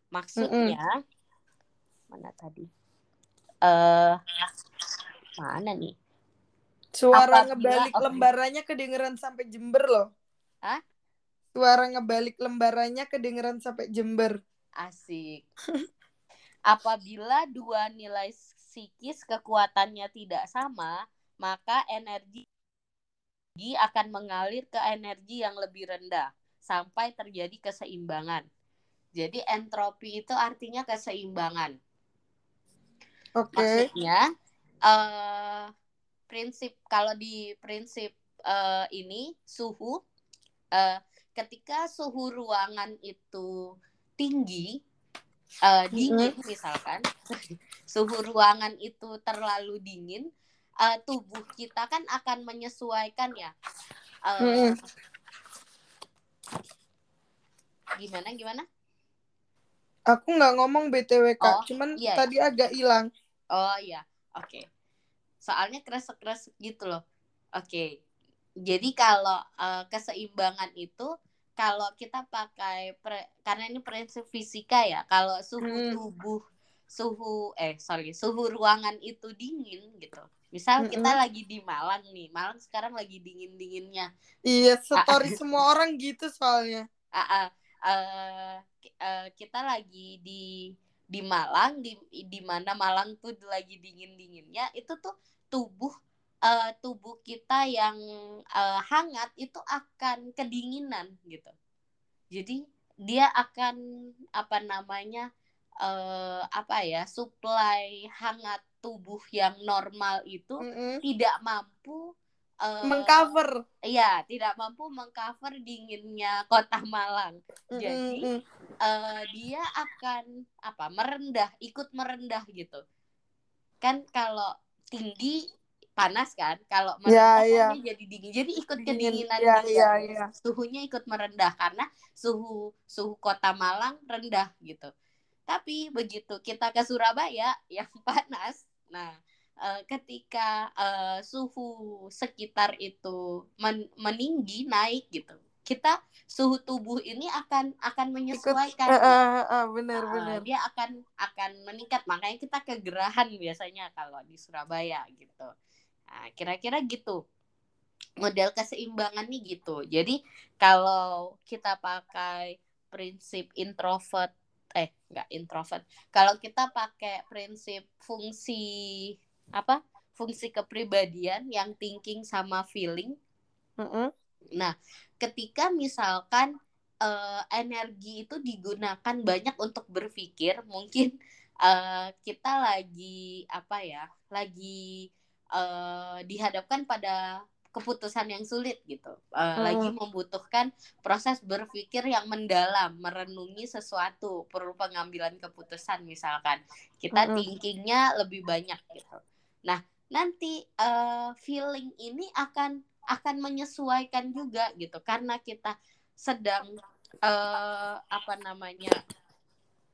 Maksudnya mana tadi? Eh mana nih? Suara Apabila- ngebalik oke. lembarannya kedengeran sampai Jember loh. Hah? Suara ngebalik lembarannya kedengeran sampai Jember. Asik. Apabila dua nilai psikis kekuatannya tidak sama, maka energi akan mengalir ke energi yang lebih rendah sampai terjadi keseimbangan. Jadi entropi itu artinya keseimbangan. Oke. Maksudnya eh prinsip kalau di prinsip eh, ini suhu eh, ketika suhu ruangan itu tinggi eh, dingin misalkan suhu ruangan itu terlalu dingin eh, tubuh kita kan akan menyesuaikan ya Mm-mm. gimana gimana Aku nggak ngomong BTW Kak, Oh, cuman iya, tadi agak hilang. Oh iya, oke. Soalnya kresek-kresek gitu loh. Oke. Jadi kalau eh, keseimbangan itu kalau kita pakai pre- karena ini prinsip fisika ya, kalau suhu Hmm. tubuh suhu eh sorry suhu ruangan itu dingin gitu. Misal kita Mm-mm. lagi di Malang nih, Malang sekarang lagi dingin dinginnya. Iya, story semua orang gitu soalnya. Ki- eh, kita lagi di di Malang di di mana Malang tuh lagi dingin dinginnya itu tuh tubuh eh, tubuh kita yang eh, hangat itu akan kedinginan gitu jadi dia akan apa namanya eh, apa ya supply hangat tubuh yang normal itu Mm-mm. tidak mampu eh, Mengcover. Iya, tidak mampu mengcover dinginnya kota Malang. Jadi, Mm-mm. eh, dia akan apa? merendah, ikut merendah gitu. Kan kalau tinggi panas kan, kalau Ya, merendah kan ya. dia jadi dingin. Jadi ikut Dingin. kedinginan Ya, dia. ya, ya. Suhunya ikut merendah karena suhu suhu kota Malang rendah gitu. Tapi begitu kita ke Surabaya yang panas, nah eh, ketika eh, suhu sekitar itu men- meninggi naik gitu, kita suhu tubuh ini akan akan menyesuaikan. Eh, gitu. eh, eh, bener Ah, bener. dia akan akan meningkat makanya kita kegerahan biasanya kalau di Surabaya gitu nah, kira-kira gitu. Model keseimbangan nih gitu. Jadi kalau kita pakai prinsip introvert eh nggak introvert. Kalau kita pakai prinsip fungsi apa? Fungsi kepribadian yang thinking sama feeling. Mm-mm. Nah, ketika misalkan uh, energi itu digunakan banyak untuk berpikir, mungkin uh, kita lagi apa ya, lagi uh, dihadapkan pada keputusan yang sulit gitu, uh, hmm. lagi membutuhkan proses berpikir yang mendalam, merenungi sesuatu, perlu pengambilan keputusan misalkan, kita hmm. thinkingnya lebih banyak gitu. Nah, nanti uh, feeling ini akan akan menyesuaikan juga gitu, karena kita sedang uh, apa namanya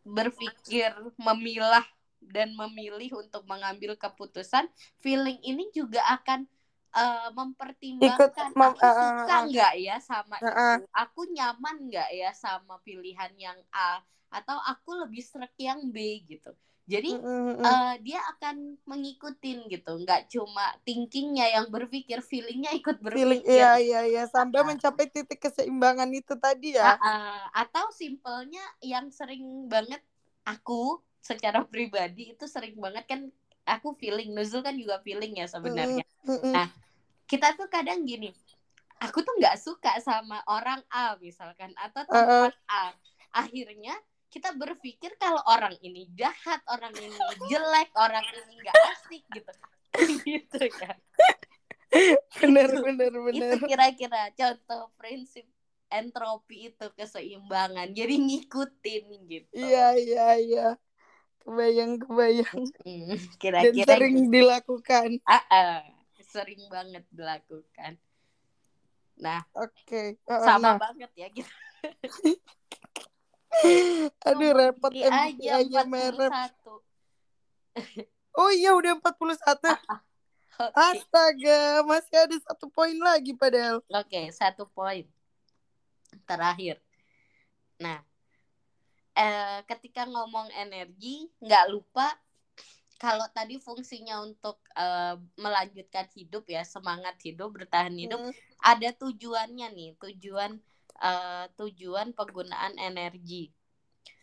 berpikir memilah dan memilih untuk mengambil keputusan feeling ini juga akan uh, mempertimbangkan Ikut, mem aku uh, suka nggak ya sama uh, itu aku nyaman nggak ya sama pilihan yang A atau aku lebih serak yang B gitu jadi mm-hmm. uh, dia akan mengikutin gitu, nggak cuma thinkingnya yang berpikir, feelingnya ikut berpikir. Feeling, iya iya iya sampai uh, mencapai titik keseimbangan itu tadi ya. Uh, uh, atau simpelnya yang sering banget aku secara pribadi itu sering banget kan aku feeling, Nuzul kan juga feeling ya sebenarnya. Mm-hmm. Nah kita tuh kadang gini, aku tuh nggak suka sama orang A misalkan atau tempat uh, uh. A, akhirnya kita berpikir kalau orang ini jahat, orang ini jelek, orang ini nggak asik gitu. gitu ya. Bener bener bener. Itu kira-kira contoh prinsip entropi itu keseimbangan. Jadi ngikutin gitu. Iya iya iya. Kebayang kebayang. Kira-kira Dan sering gitu. dilakukan. Ah, uh, sering banget dilakukan. Nah, oke. Okay. Uh, sama nah. banget ya gitu. Aduh repot MBTI-nya merek. Oh iya udah 41. okay. Astaga, masih ada satu poin lagi padahal. Oke, okay, satu poin. Terakhir. Nah, eh, ketika ngomong energi, nggak lupa kalau tadi fungsinya untuk eh, melanjutkan hidup ya, semangat hidup, bertahan hidup, hmm. ada tujuannya nih, tujuan uh, tujuan penggunaan energi.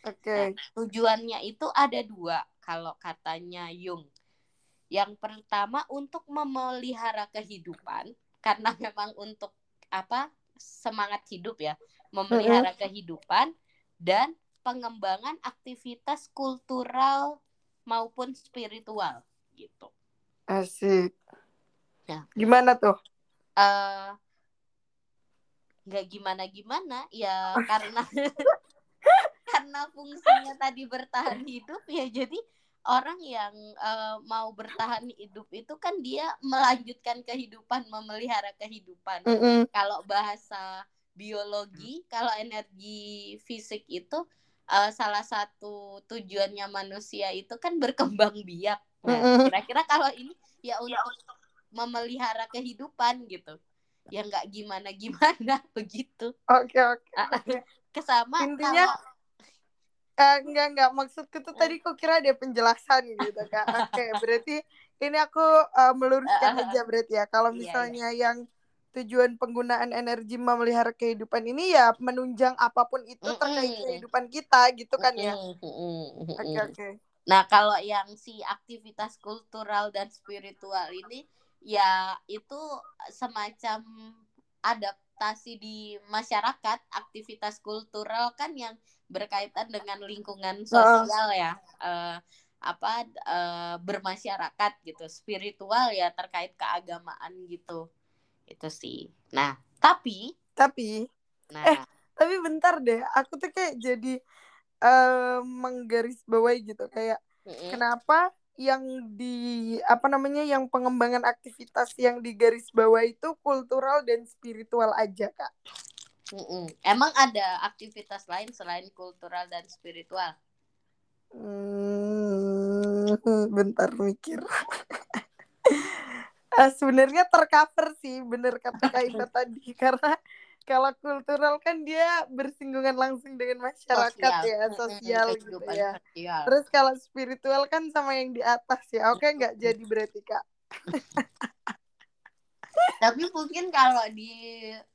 Oke. Okay. Nah, tujuannya itu ada dua kalau katanya Jung. Yang pertama untuk memelihara kehidupan karena memang untuk apa semangat hidup ya, memelihara mm -hmm. kehidupan dan pengembangan aktivitas kultural maupun spiritual gitu. Asik. Nah, gimana tuh? Uh, nggak gimana gimana ya karena karena fungsinya tadi bertahan hidup ya jadi orang yang uh, mau bertahan hidup itu kan dia melanjutkan kehidupan memelihara kehidupan mm -hmm. kalau bahasa biologi kalau energi fisik itu uh, salah satu tujuannya manusia itu kan berkembang biak. Nah kira-kira kalau ini ya untuk memelihara kehidupan gitu. Ya nggak gimana gimana begitu. Oke okay, oke okay, okay. kesama intinya kalau... uh, enggak enggak maksudku tuh tadi kok kira ada penjelasan gitu kak. Oke okay, berarti ini aku uh, meluruskan uh, aja berarti ya. Kalau iya, iya. misalnya iya, iya. yang tujuan penggunaan energi memelihara kehidupan ini ya menunjang apa pun itu mm -mm. terkait kehidupan kita gitu kan ya oke oke okay, okay. nah kalau yang si aktivitas kultural dan spiritual ini ya itu semacam adaptasi di masyarakat aktivitas kultural kan yang berkaitan dengan lingkungan sosial ya uh, apa uh, bermasyarakat gitu spiritual ya terkait keagamaan gitu itu sih nah tapi tapi nah eh, tapi bentar deh aku tuh kayak jadi uh, menggarisbawahi gitu kayak mm -hmm. kenapa yang di apa namanya yang pengembangan aktivitas yang di garis bawah itu kultural dan spiritual aja kak. Mm-mm. Emang ada aktivitas lain selain kultural dan spiritual? Hmm, bentar mikir. uh, sebenarnya tercover sih, bener kata Kak Iva tadi. Karena kalau kultural kan dia bersinggungan langsung dengan masyarakat sosial. ya sosial gitu ya. sosial. terus kalau spiritual kan sama yang di atas ya. Oke nggak jadi berarti kak. Tapi mungkin kalau di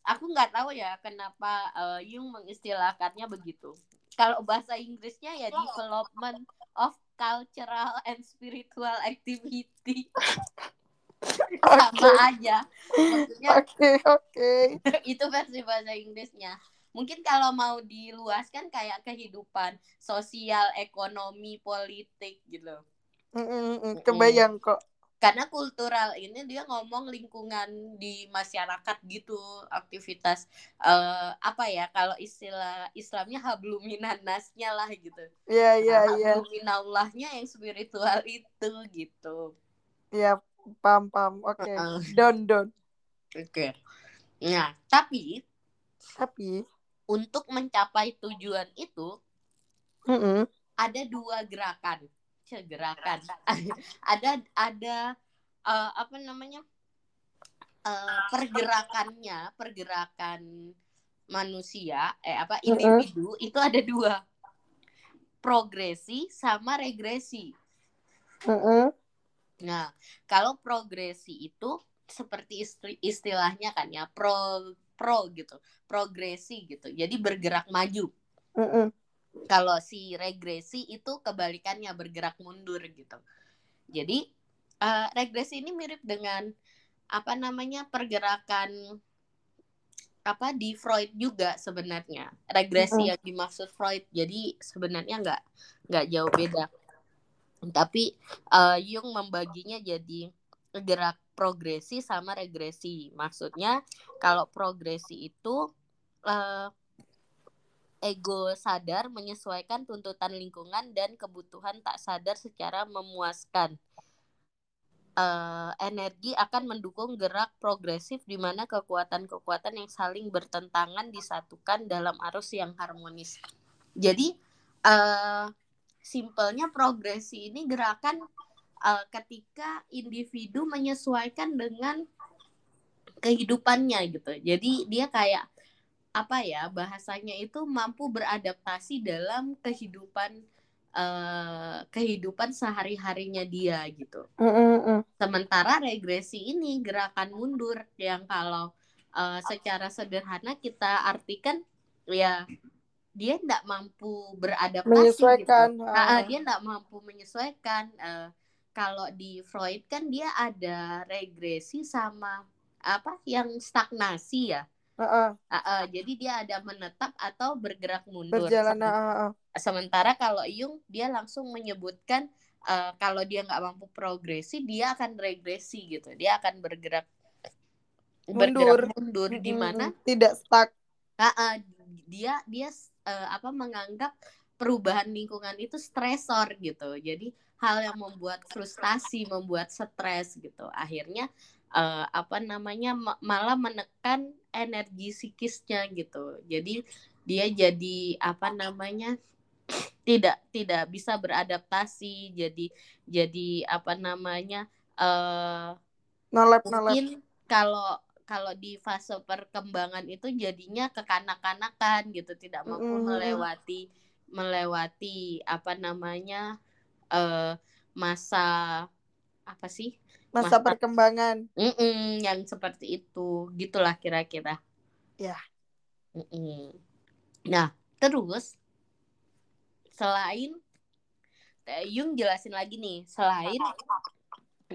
aku nggak tahu ya kenapa uh, Jung mengistilahkannya begitu. Kalau bahasa Inggrisnya ya development of cultural and spiritual activity sama aja. Maksudnya Oke, oke. itu versi bahasa Inggrisnya. Mungkin kalau mau diluaskan kayak kehidupan sosial ekonomi politik gitu. Mm, mm, mm, Kebayang kok. karena kultural ini dia ngomong lingkungan di masyarakat gitu aktivitas eh, apa ya kalau istilah Islamnya habluminanasnya lah gitu. Iya, iya, Nah, iya. habluminallahnya yang spiritual itu gitu. Iya, paham, paham. Oke. Heeh. Don, don. oke nah tapi Tapi, untuk mencapai tujuan itu mm-mm. ada dua gerakan gerakan ada ada eh, apa namanya Eh, pergerakannya pergerakan manusia eh apa individu itu ada dua progresi sama regresi Mm-mm. Nah kalau progresi itu seperti istri- istilahnya kan ya pro pro gitu progresi gitu jadi bergerak maju Mm-mm. kalau si regresi itu kebalikannya bergerak mundur gitu. Jadi eh, regresi ini mirip dengan apa namanya pergerakan apa di Freud juga sebenarnya regresi Mm-mm. yang dimaksud Freud. Jadi sebenarnya nggak nggak jauh beda. Tapi Jung membaginya jadi gerak progresi sama regresi. Maksudnya kalau progresi itu eh, ego sadar menyesuaikan tuntutan lingkungan dan kebutuhan tak sadar secara memuaskan. Eh, energi akan mendukung gerak progresif di mana kekuatan-kekuatan yang saling bertentangan disatukan dalam arus yang harmonis. Jadi, eh, simpelnya progresi ini gerakan eh, ketika individu menyesuaikan dengan kehidupannya gitu. Jadi dia kayak apa ya bahasanya itu mampu beradaptasi dalam kehidupan eh, kehidupan sehari-harinya dia gitu. Mm-mm. Sementara regresi ini gerakan mundur yang kalau eh, secara sederhana kita artikan ya dia tidak mampu beradaptasi Menyesuaikan. gitu. Ah. Ah, dia tidak mampu menyesuaikan. Eh, kalau di Freud kan dia ada regresi sama apa yang stagnasi ya. Ah, ah. Ah, ah, jadi dia ada menetap atau bergerak mundur. Berjalan. Ah, ah. Sementara kalau Jung dia langsung menyebutkan eh, kalau dia nggak mampu progresi dia akan regresi gitu. Dia akan bergerak bergerak mundur di mana Tidak stuck. ah, ah, dia dia eh, apa menganggap perubahan lingkungan itu stresor gitu. Jadi hal yang membuat frustasi, membuat stres gitu. Akhirnya eh, apa namanya ma- malah menekan energi psikisnya gitu. Jadi dia jadi apa namanya tidak tidak bisa beradaptasi. Jadi jadi apa namanya eh Nolep, nolep. mungkin kalau kalau di fase perkembangan itu jadinya kekanak-kanakan gitu tidak mampu Mm-mm. melewati melewati apa namanya eh masa apa sih Masa Masa- perkembangan. Mm-mm, yang seperti itu gitulah kira-kira Ya. Mm-mm. nah terus selain eh, Jung jelasin lagi nih selain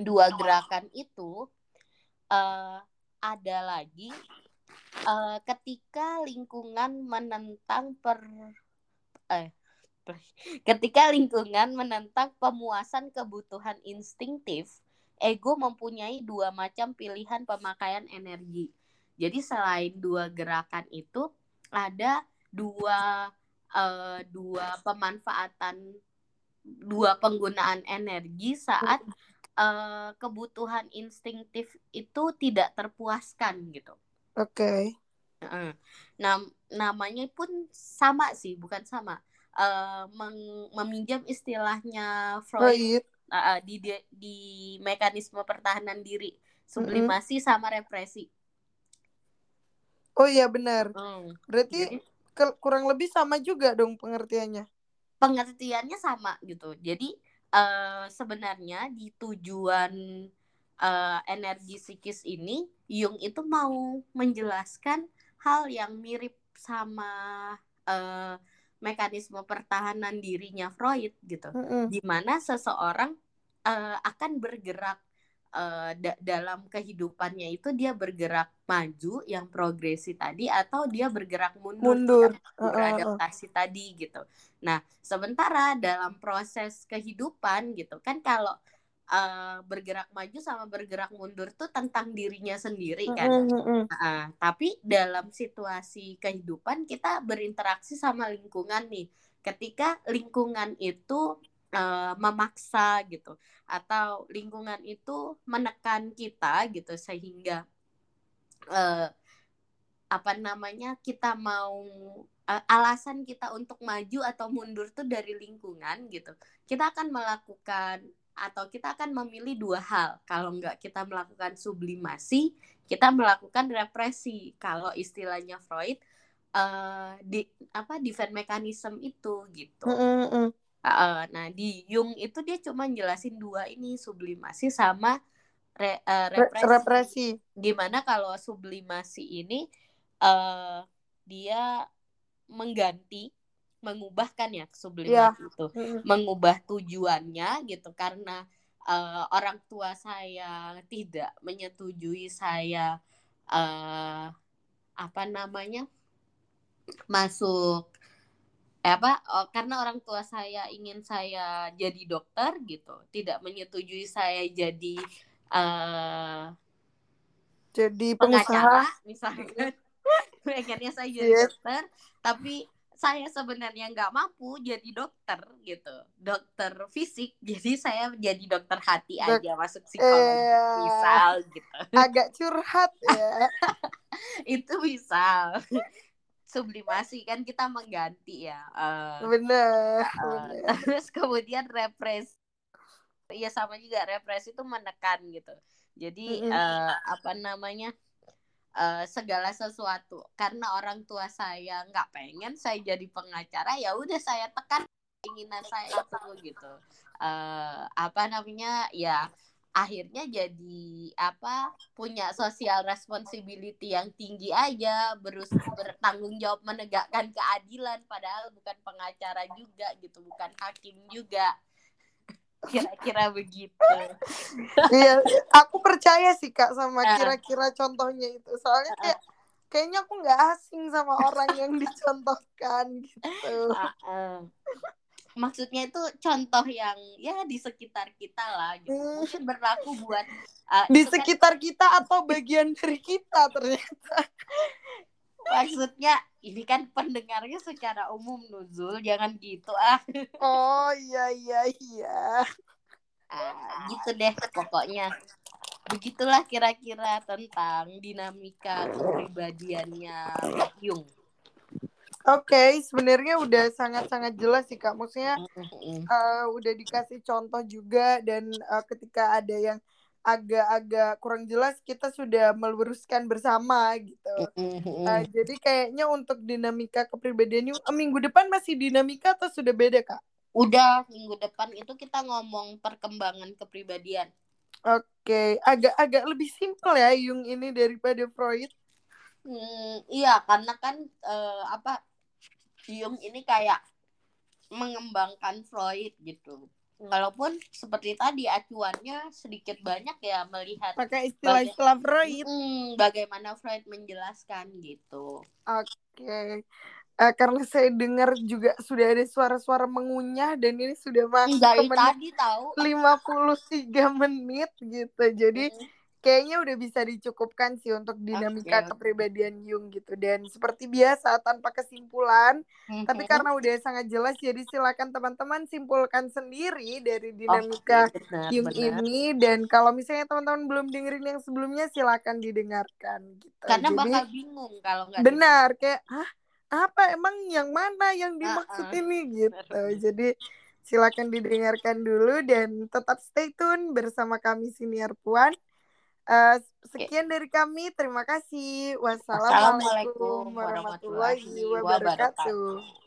dua gerakan itu eh, ada lagi eh, ketika lingkungan menentang per eh ketika lingkungan menentang pemuasan kebutuhan instingtif ego mempunyai dua macam pilihan pemakaian energi. Jadi selain dua gerakan itu ada dua eh, dua pemanfaatan dua penggunaan energi saat eh, kebutuhan instingtif itu tidak terpuaskan gitu. Oke. Heeh. Nam namanya pun sama sih, bukan sama. Meng- meminjam istilahnya Freud eh, di, di di mekanisme pertahanan diri, sublimasi sama represi. Oh iya benar. Hmm. Berarti Jadi ke- kurang lebih sama juga dong pengertiannya. pengertiannya sama gitu. Jadi eh, sebenarnya di tujuan eh, energi psikis ini Jung itu mau menjelaskan hal yang mirip sama eh, mekanisme pertahanan dirinya Freud gitu. Mm-mm. Di mana seseorang eh, akan bergerak uh, da dalam kehidupannya itu dia bergerak maju yang progresi tadi atau dia bergerak mundur, mundur. beradaptasi uh, uh, uh. tadi gitu. Nah, sementara dalam proses kehidupan gitu kan kalau uh, bergerak maju sama bergerak mundur tuh tentang dirinya sendiri kan. Uh, uh, uh. tapi dalam situasi kehidupan kita berinteraksi sama lingkungan nih. Ketika lingkungan itu uh, memaksa gitu atau lingkungan itu menekan kita gitu sehingga uh, apa namanya kita mau uh, alasan kita untuk maju atau mundur tuh dari lingkungan gitu. Kita akan melakukan atau kita akan memilih dua hal. Kalau enggak kita melakukan sublimasi kita melakukan represi. Kalau istilahnya Freud uh, di apa defense mechanism itu gitu. Mm -hmm. Uh, nah di Jung itu dia cuma jelasin dua ini sublimasi sama re, uh, represi. represi. Gimana kalau sublimasi ini uh, dia mengganti, mengubahkan ya sublimasi yeah. itu, mm. mengubah tujuannya gitu karena uh, orang tua saya tidak menyetujui saya uh, apa namanya masuk eh, apa oh, karena orang tua saya ingin saya jadi dokter gitu tidak menyetujui saya jadi uh, jadi pengusaha. misalkan. Pengennya saya jadi yes. dokter tapi saya sebenarnya nggak mampu jadi dokter gitu. Dokter fisik jadi saya jadi dokter hati Dok aja masuk psikologi eh, misal gitu. Agak curhat ya. Itu misal sublimasi kan kita mengganti ya uh, bener, uh, terus kemudian repres ya sama juga repres itu menekan gitu. Jadi mm -hmm. uh, apa namanya uh, segala sesuatu. Karena orang tua saya nggak pengen saya jadi pengacara ya udah saya tekan keinginan saya itu gitu. Uh, apa namanya ya akhirnya jadi apa punya sosial responsibility yang tinggi aja berus bertanggung jawab menegakkan keadilan padahal bukan pengacara juga gitu bukan hakim juga. Kira-kira begitu. Iya aku percaya sih kak sama kira-kira contohnya itu. Soalnya kayak kayaknya aku nggak asing sama orang yang dicontohkan gitu maksudnya itu contoh yang ya di sekitar kita lah gitu. Hmm. mungkin berlaku buat uh, di sekitar kan... kita atau bagian dari kita ternyata? Maksudnya ini kan pendengarnya secara umum nuzul. Jangan gitu ah. Oh iya iya iya. Ah, gitu deh pokoknya. Begitulah kira-kira tentang dinamika kepribadiannya Jung Oke, okay, sebenarnya udah sangat-sangat jelas sih kak. Maksudnya uh, udah dikasih contoh juga dan uh, ketika ada yang agak-agak kurang jelas kita sudah meluruskan bersama gitu. Uh, jadi kayaknya untuk dinamika kepribadian uh, minggu depan masih dinamika atau sudah beda kak? Udah minggu depan itu kita ngomong perkembangan kepribadian. Oke, okay. agak-agak lebih simpel ya Jung ini daripada Freud. Hmm, iya, karena kan uh, apa Jung ini kayak mengembangkan Freud gitu. Walaupun seperti tadi acuannya sedikit banyak ya melihat pakai istilah-istilah Freud. Hmm, bagaimana Freud menjelaskan gitu. Oke. Okay. Uh, eh, karena saya dengar juga sudah ada suara-suara mengunyah dan ini sudah masuk Dari tadi tahu 53 menit gitu. Jadi hmm kayaknya udah bisa dicukupkan sih untuk dinamika okay. kepribadian Jung gitu. Dan seperti biasa tanpa kesimpulan mm-hmm. tapi karena udah sangat jelas jadi silakan teman-teman simpulkan sendiri dari dinamika okay, benar, Jung benar. ini. Dan kalau misalnya teman-teman belum dengerin yang sebelumnya silakan didengarkan gitu. Karena jadi, bakal bingung kalau nggak benar kayak ah apa? Emang yang mana yang dimaksud uh -uh. ini gitu. Jadi silakan didengarkan dulu dan tetap stay tune bersama kami senior puan Uh, sekian dari kami. Terima kasih. Wassalamualaikum warahmatullahi wabarakatuh.